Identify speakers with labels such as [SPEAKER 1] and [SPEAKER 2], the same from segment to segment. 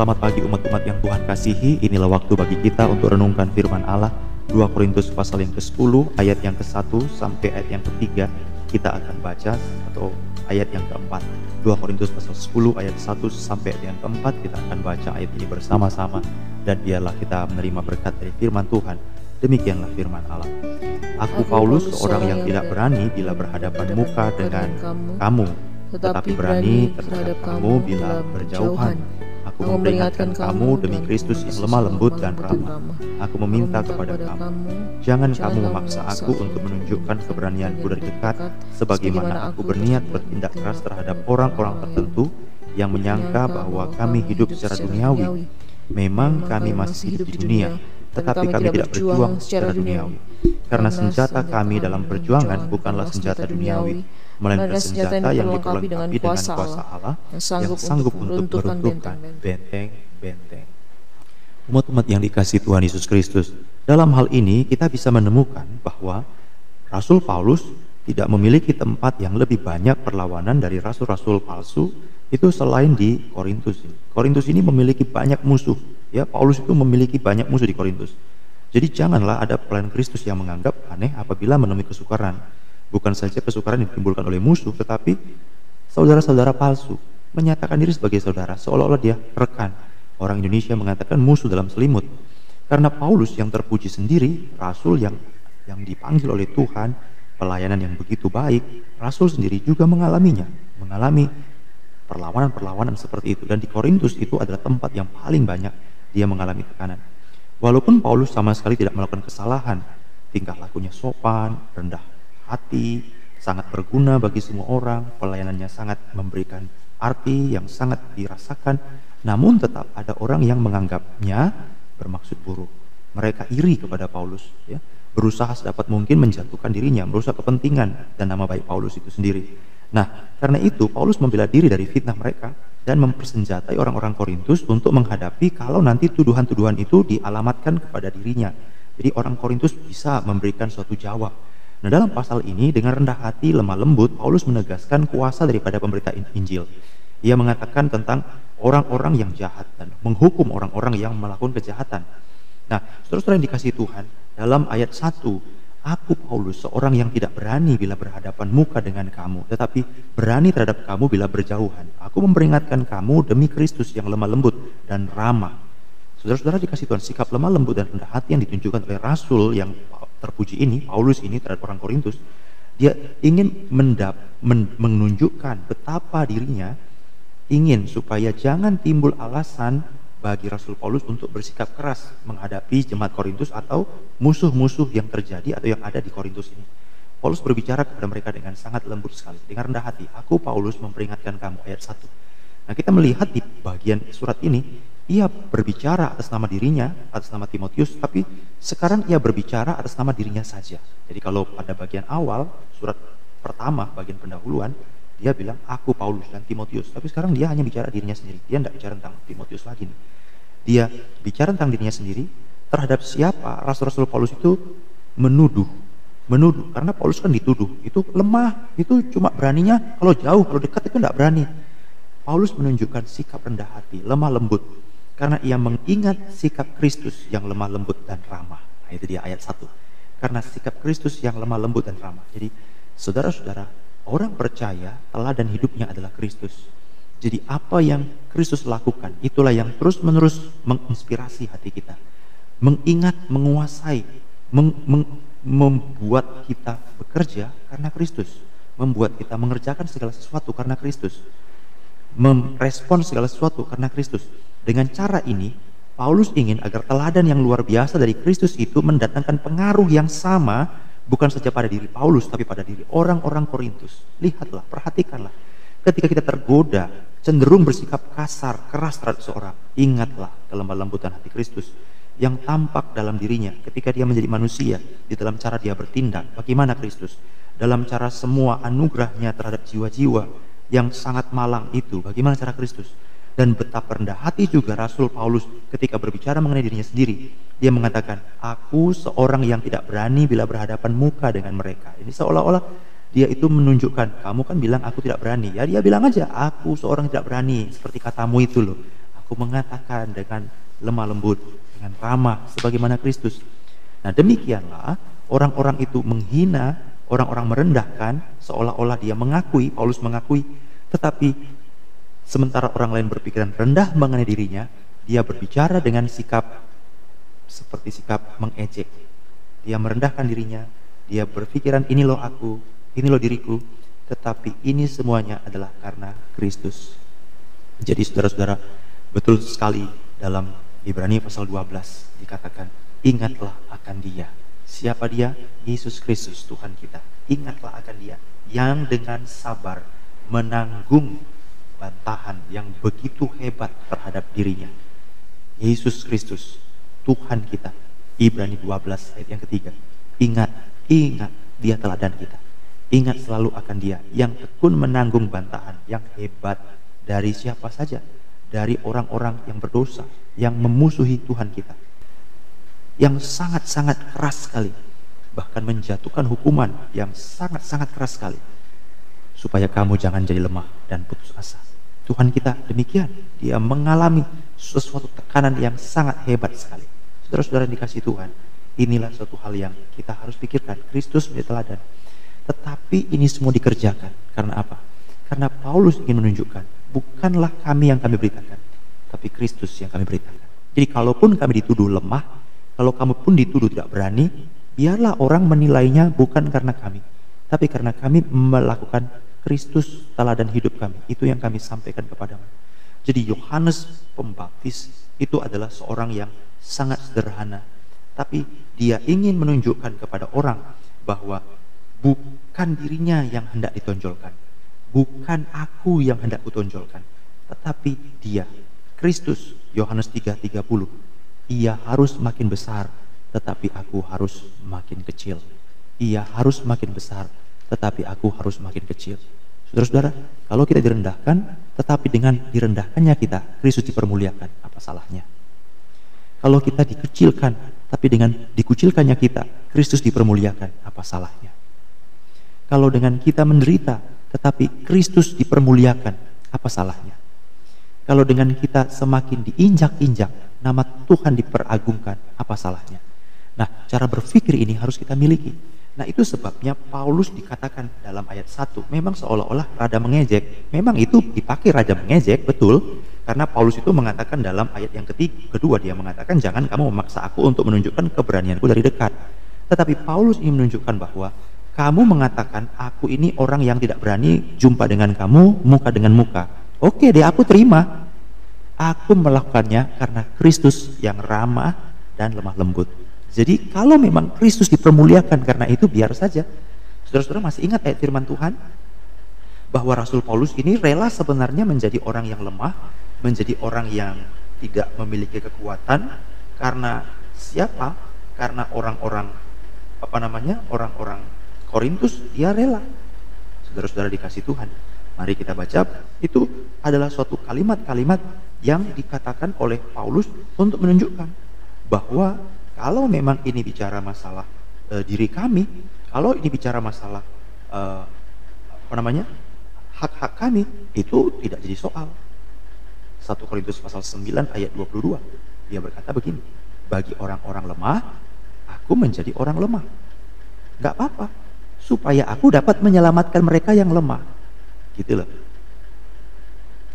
[SPEAKER 1] Selamat pagi umat-umat yang Tuhan kasihi. Inilah waktu bagi kita untuk renungkan firman Allah. 2 Korintus pasal yang ke-10 ayat yang ke-1 sampai ayat yang ke-3 kita akan baca atau ayat yang keempat. 2 Korintus pasal 10 ayat 1 sampai ayat yang keempat kita akan baca ayat ini bersama-sama dan biarlah kita menerima berkat dari firman Tuhan. Demikianlah firman Allah. Aku Paulus seorang yang tidak berani bila berhadapan muka dengan kamu, tetapi berani terhadap kamu bila berjauhan Aku memperingatkan kamu demi Kristus yang lemah lembut dan ramah. Aku meminta kepada kamu, jangan kamu memaksa aku untuk menunjukkan keberanianku dari dekat, sebagaimana aku berniat bertindak keras terhadap orang-orang tertentu yang menyangka bahwa kami hidup secara duniawi. Memang kami masih hidup di dunia, tetapi kami tidak berjuang secara duniawi. Karena senjata kami dalam perjuangan bukanlah senjata duniawi, melainkan senjata yang dilengkapi dengan kuasa Allah yang sanggup, yang sanggup untuk meruntuhkan benteng-benteng. Umat-umat yang dikasih Tuhan Yesus Kristus, dalam hal ini kita bisa menemukan bahwa Rasul Paulus tidak memiliki tempat yang lebih banyak perlawanan dari rasul-rasul palsu itu selain di Korintus. Korintus ini memiliki banyak musuh. Ya, Paulus itu memiliki banyak musuh di Korintus. Jadi janganlah ada pelayan Kristus yang menganggap aneh apabila menemui kesukaran. Bukan saja kesukaran yang ditimbulkan oleh musuh, tetapi saudara-saudara palsu menyatakan diri sebagai saudara, seolah-olah dia rekan. Orang Indonesia mengatakan musuh dalam selimut. Karena Paulus yang terpuji sendiri, rasul yang yang dipanggil oleh Tuhan, pelayanan yang begitu baik, rasul sendiri juga mengalaminya, mengalami perlawanan-perlawanan seperti itu. Dan di Korintus itu adalah tempat yang paling banyak dia mengalami tekanan. Walaupun Paulus sama sekali tidak melakukan kesalahan, tingkah lakunya sopan, rendah hati, sangat berguna bagi semua orang, pelayanannya sangat memberikan arti yang sangat dirasakan, namun tetap ada orang yang menganggapnya bermaksud buruk. Mereka iri kepada Paulus, ya, berusaha sedapat mungkin menjatuhkan dirinya, berusaha kepentingan dan nama baik Paulus itu sendiri. Nah, karena itu Paulus membela diri dari fitnah mereka dan mempersenjatai orang-orang Korintus untuk menghadapi kalau nanti tuduhan-tuduhan itu dialamatkan kepada dirinya. Jadi orang Korintus bisa memberikan suatu jawab Nah dalam pasal ini dengan rendah hati, lemah lembut, Paulus menegaskan kuasa daripada pemberita Injil. Ia mengatakan tentang orang-orang yang jahat dan menghukum orang-orang yang melakukan kejahatan. Nah, saudara-saudara yang dikasih Tuhan, dalam ayat 1, Aku Paulus, seorang yang tidak berani bila berhadapan muka dengan kamu, tetapi berani terhadap kamu bila berjauhan. Aku memperingatkan kamu demi Kristus yang lemah lembut dan ramah. Saudara-saudara dikasih Tuhan, sikap lemah lembut dan rendah hati yang ditunjukkan oleh Rasul yang terpuji ini, Paulus ini terhadap orang Korintus, dia ingin mendap, men, menunjukkan betapa dirinya ingin supaya jangan timbul alasan bagi Rasul Paulus untuk bersikap keras menghadapi jemaat Korintus atau musuh-musuh yang terjadi atau yang ada di Korintus ini. Paulus berbicara kepada mereka dengan sangat lembut sekali, dengan rendah hati. Aku Paulus memperingatkan kamu ayat 1. Nah, kita melihat di bagian surat ini ia berbicara atas nama dirinya, atas nama Timotius, tapi sekarang ia berbicara atas nama dirinya saja. Jadi kalau pada bagian awal, surat pertama, bagian pendahuluan, dia bilang, aku Paulus dan Timotius. Tapi sekarang dia hanya bicara dirinya sendiri. Dia tidak bicara tentang Timotius lagi. Nih. Dia bicara tentang dirinya sendiri, terhadap siapa Rasul-Rasul Paulus itu menuduh. Menuduh, karena Paulus kan dituduh. Itu lemah, itu cuma beraninya kalau jauh, kalau dekat itu tidak berani. Paulus menunjukkan sikap rendah hati, lemah lembut, karena ia mengingat sikap Kristus yang lemah lembut dan ramah. Nah, itu dia ayat 1. Karena sikap Kristus yang lemah lembut dan ramah. Jadi, saudara-saudara, orang percaya teladan hidupnya adalah Kristus. Jadi apa yang Kristus lakukan, itulah yang terus-menerus menginspirasi hati kita. Mengingat, menguasai, meng, meng, membuat kita bekerja karena Kristus. Membuat kita mengerjakan segala sesuatu karena Kristus. Merespon segala sesuatu karena Kristus. Dengan cara ini, Paulus ingin agar teladan yang luar biasa dari Kristus itu mendatangkan pengaruh yang sama bukan saja pada diri Paulus tapi pada diri orang-orang Korintus. Lihatlah, perhatikanlah. Ketika kita tergoda, cenderung bersikap kasar, keras terhadap seorang, ingatlah kelemah lembutan hati Kristus yang tampak dalam dirinya ketika dia menjadi manusia di dalam cara dia bertindak. Bagaimana Kristus? Dalam cara semua anugerahnya terhadap jiwa-jiwa yang sangat malang itu, bagaimana cara Kristus? Dan betapa rendah hati juga Rasul Paulus ketika berbicara mengenai dirinya sendiri. Dia mengatakan, aku seorang yang tidak berani bila berhadapan muka dengan mereka. Ini seolah-olah dia itu menunjukkan, kamu kan bilang aku tidak berani. Ya dia bilang aja, aku seorang tidak berani. Seperti katamu itu loh. Aku mengatakan dengan lemah lembut, dengan ramah, sebagaimana Kristus. Nah demikianlah orang-orang itu menghina, orang-orang merendahkan, seolah-olah dia mengakui, Paulus mengakui, tetapi sementara orang lain berpikiran rendah mengenai dirinya, dia berbicara dengan sikap seperti sikap mengejek. Dia merendahkan dirinya, dia berpikiran ini loh aku, ini loh diriku, tetapi ini semuanya adalah karena Kristus. Jadi saudara-saudara, betul sekali dalam Ibrani pasal 12 dikatakan, ingatlah akan dia. Siapa dia? Yesus Kristus Tuhan kita. Ingatlah akan dia yang dengan sabar menanggung bantahan yang begitu hebat terhadap dirinya. Yesus Kristus Tuhan kita. Ibrani 12 ayat yang ketiga. Ingat, ingat dia teladan kita. Ingat selalu akan dia yang tekun menanggung bantahan yang hebat dari siapa saja. Dari orang-orang yang berdosa, yang memusuhi Tuhan kita. Yang sangat-sangat keras sekali. Bahkan menjatuhkan hukuman yang sangat-sangat keras sekali. Supaya kamu jangan jadi lemah dan putus asa. Tuhan kita demikian. Dia mengalami sesuatu tekanan yang sangat hebat sekali. Saudara-saudara dikasih Tuhan, inilah suatu hal yang kita harus pikirkan. Kristus menjadi teladan. Tetapi ini semua dikerjakan. Karena apa? Karena Paulus ingin menunjukkan, bukanlah kami yang kami beritakan, tapi Kristus yang kami beritakan. Jadi kalaupun kami dituduh lemah, kalau kamu pun dituduh tidak berani, biarlah orang menilainya bukan karena kami, tapi karena kami melakukan Kristus teladan hidup kami. Itu yang kami sampaikan kepadamu. Jadi Yohanes Pembaptis itu adalah seorang yang sangat sederhana, tapi dia ingin menunjukkan kepada orang bahwa bukan dirinya yang hendak ditonjolkan, bukan aku yang hendak kutonjolkan, tetapi dia Kristus Yohanes 3:30 ia harus makin besar tetapi aku harus makin kecil. Ia harus makin besar tetapi aku harus makin kecil Saudara-saudara, kalau kita direndahkan, tetapi dengan direndahkannya kita, Kristus dipermuliakan, apa salahnya? Kalau kita dikecilkan, tapi dengan dikucilkannya kita, Kristus dipermuliakan, apa salahnya? Kalau dengan kita menderita, tetapi Kristus dipermuliakan, apa salahnya? Kalau dengan kita semakin diinjak-injak, nama Tuhan diperagungkan, apa salahnya? Nah, cara berpikir ini harus kita miliki. Nah, itu sebabnya Paulus dikatakan dalam ayat 1, memang seolah-olah rada mengejek. Memang itu dipakai rada mengejek, betul. Karena Paulus itu mengatakan dalam ayat yang ketiga, kedua dia mengatakan jangan kamu memaksa aku untuk menunjukkan keberanianku dari dekat. Tetapi Paulus ingin menunjukkan bahwa kamu mengatakan aku ini orang yang tidak berani jumpa dengan kamu muka dengan muka. Oke deh aku terima. Aku melakukannya karena Kristus yang ramah dan lemah lembut. Jadi kalau memang Kristus dipermuliakan karena itu biar saja. Saudara-saudara masih ingat ayat firman Tuhan? Bahwa Rasul Paulus ini rela sebenarnya menjadi orang yang lemah, menjadi orang yang tidak memiliki kekuatan karena siapa? Karena orang-orang apa namanya? Orang-orang Korintus dia rela. Saudara-saudara dikasih Tuhan. Mari kita baca, itu adalah suatu kalimat-kalimat yang dikatakan oleh Paulus untuk menunjukkan bahwa kalau memang ini bicara masalah e, diri kami, kalau ini bicara masalah e, apa namanya hak-hak kami, itu tidak jadi soal. 1 Korintus pasal 9 ayat 22 dia berkata begini, bagi orang-orang lemah, aku menjadi orang lemah. Gak apa-apa, supaya aku dapat menyelamatkan mereka yang lemah. Gitu loh.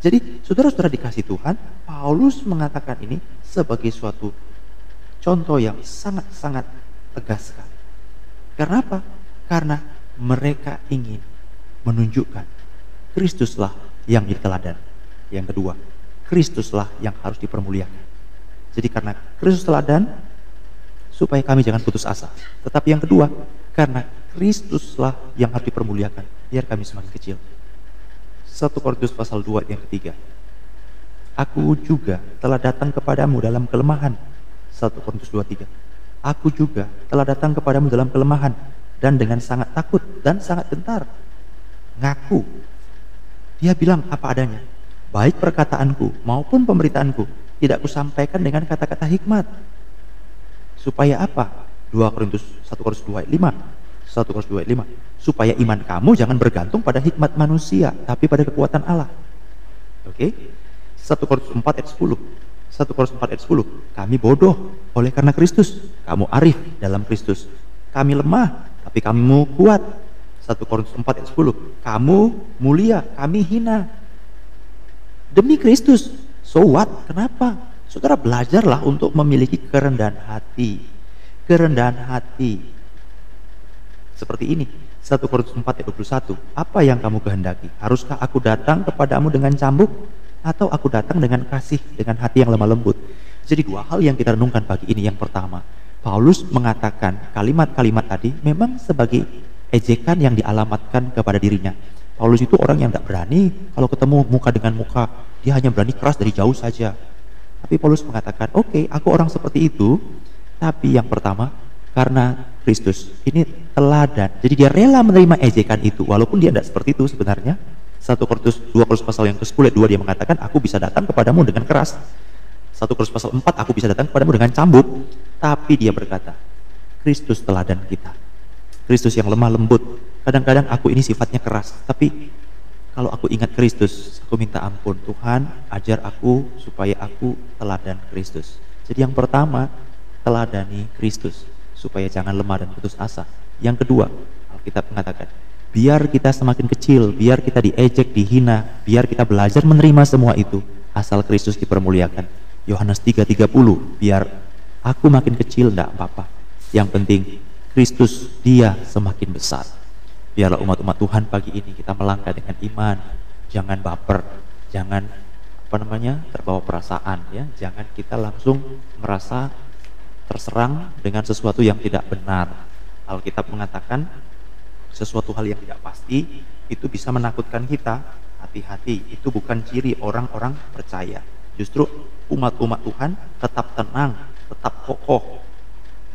[SPEAKER 1] Jadi saudara-saudara dikasih Tuhan, Paulus mengatakan ini sebagai suatu contoh yang sangat-sangat tegas sekali. Karena apa? Karena mereka ingin menunjukkan Kristuslah yang jadi teladan. Yang kedua, Kristuslah yang harus dipermuliakan. Jadi karena Kristus teladan, supaya kami jangan putus asa. Tetapi yang kedua, karena Kristuslah yang harus dipermuliakan, biar kami semakin kecil. 1 Korintus pasal 2 yang ketiga. Aku juga telah datang kepadamu dalam kelemahan. 1 Korintus 23. Aku juga telah datang kepadamu dalam kelemahan dan dengan sangat takut dan sangat gentar. Ngaku. Dia bilang apa adanya. Baik perkataanku maupun pemberitaanku tidak kusampaikan dengan kata-kata hikmat. Supaya apa? 2 Korintus 1 Korintus 2 ayat 5 1 Korintus 2 ayat 5 supaya iman kamu jangan bergantung pada hikmat manusia tapi pada kekuatan Allah oke okay? 1 Korintus 4 ayat 10. 1 Korintus 4 ayat 10. Kami bodoh oleh karena Kristus. Kamu arif dalam Kristus. Kami lemah, tapi kamu kuat. 1 Korintus 4 ayat 10. Kamu mulia, kami hina. Demi Kristus. So what? Kenapa? Saudara belajarlah untuk memiliki kerendahan hati. Kerendahan hati. Seperti ini. 1 Korintus 4 ayat 21. Apa yang kamu kehendaki? Haruskah aku datang kepadamu dengan cambuk atau aku datang dengan kasih dengan hati yang lemah lembut? Jadi dua hal yang kita renungkan pagi ini. Yang pertama, Paulus mengatakan kalimat-kalimat tadi memang sebagai ejekan yang dialamatkan kepada dirinya. Paulus itu orang yang tidak berani kalau ketemu muka dengan muka. Dia hanya berani keras dari jauh saja. Tapi Paulus mengatakan, oke, okay, aku orang seperti itu. Tapi yang pertama, karena Kristus. Ini teladan. Jadi dia rela menerima ejekan itu walaupun dia tidak seperti itu sebenarnya. Satu Korintus dua Korintus pasal yang ke-10 dua dia mengatakan aku bisa datang kepadamu dengan keras. Satu Korintus pasal 4 aku bisa datang kepadamu dengan cambuk. Tapi dia berkata, Kristus teladan kita. Kristus yang lemah lembut. Kadang-kadang aku ini sifatnya keras, tapi kalau aku ingat Kristus, aku minta ampun. Tuhan, ajar aku supaya aku teladan Kristus. Jadi yang pertama, teladani Kristus supaya jangan lemah dan putus asa. Yang kedua, Alkitab mengatakan, biar kita semakin kecil, biar kita diejek, dihina, biar kita belajar menerima semua itu, asal Kristus dipermuliakan. Yohanes 3:30, biar aku makin kecil enggak apa-apa. Yang penting Kristus dia semakin besar. Biarlah umat-umat Tuhan pagi ini kita melangkah dengan iman, jangan baper, jangan apa namanya terbawa perasaan ya, jangan kita langsung merasa terserang dengan sesuatu yang tidak benar. Alkitab mengatakan sesuatu hal yang tidak pasti itu bisa menakutkan kita. Hati-hati, itu bukan ciri orang-orang percaya. Justru umat-umat Tuhan tetap tenang, tetap kokoh,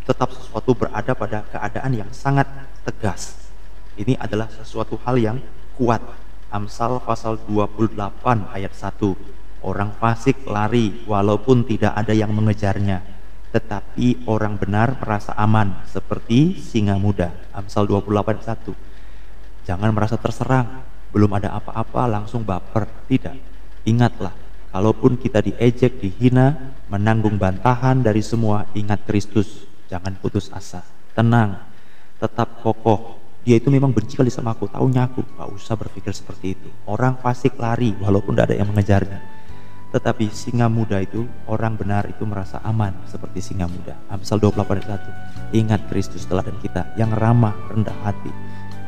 [SPEAKER 1] tetap sesuatu berada pada keadaan yang sangat tegas. Ini adalah sesuatu hal yang kuat. Amsal pasal 28 ayat 1. Orang fasik lari walaupun tidak ada yang mengejarnya tetapi orang benar merasa aman seperti singa muda. Amsal 28:1. Jangan merasa terserang, belum ada apa-apa langsung baper. Tidak. Ingatlah, kalaupun kita diejek, dihina, menanggung bantahan dari semua, ingat Kristus. Jangan putus asa. Tenang, tetap kokoh. Dia itu memang benci kali sama aku, tahunya aku. Gak usah berpikir seperti itu. Orang fasik lari walaupun tidak ada yang mengejarnya tetapi singa muda itu, orang benar itu merasa aman seperti singa muda. Amsal 28 ayat 1. Ingat Kristus teladan kita yang ramah, rendah hati.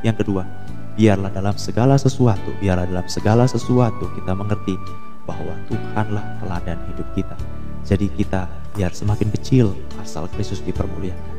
[SPEAKER 1] Yang kedua, biarlah dalam segala sesuatu, biarlah dalam segala sesuatu kita mengerti bahwa Tuhanlah teladan hidup kita. Jadi kita biar semakin kecil asal Kristus dipermuliakan.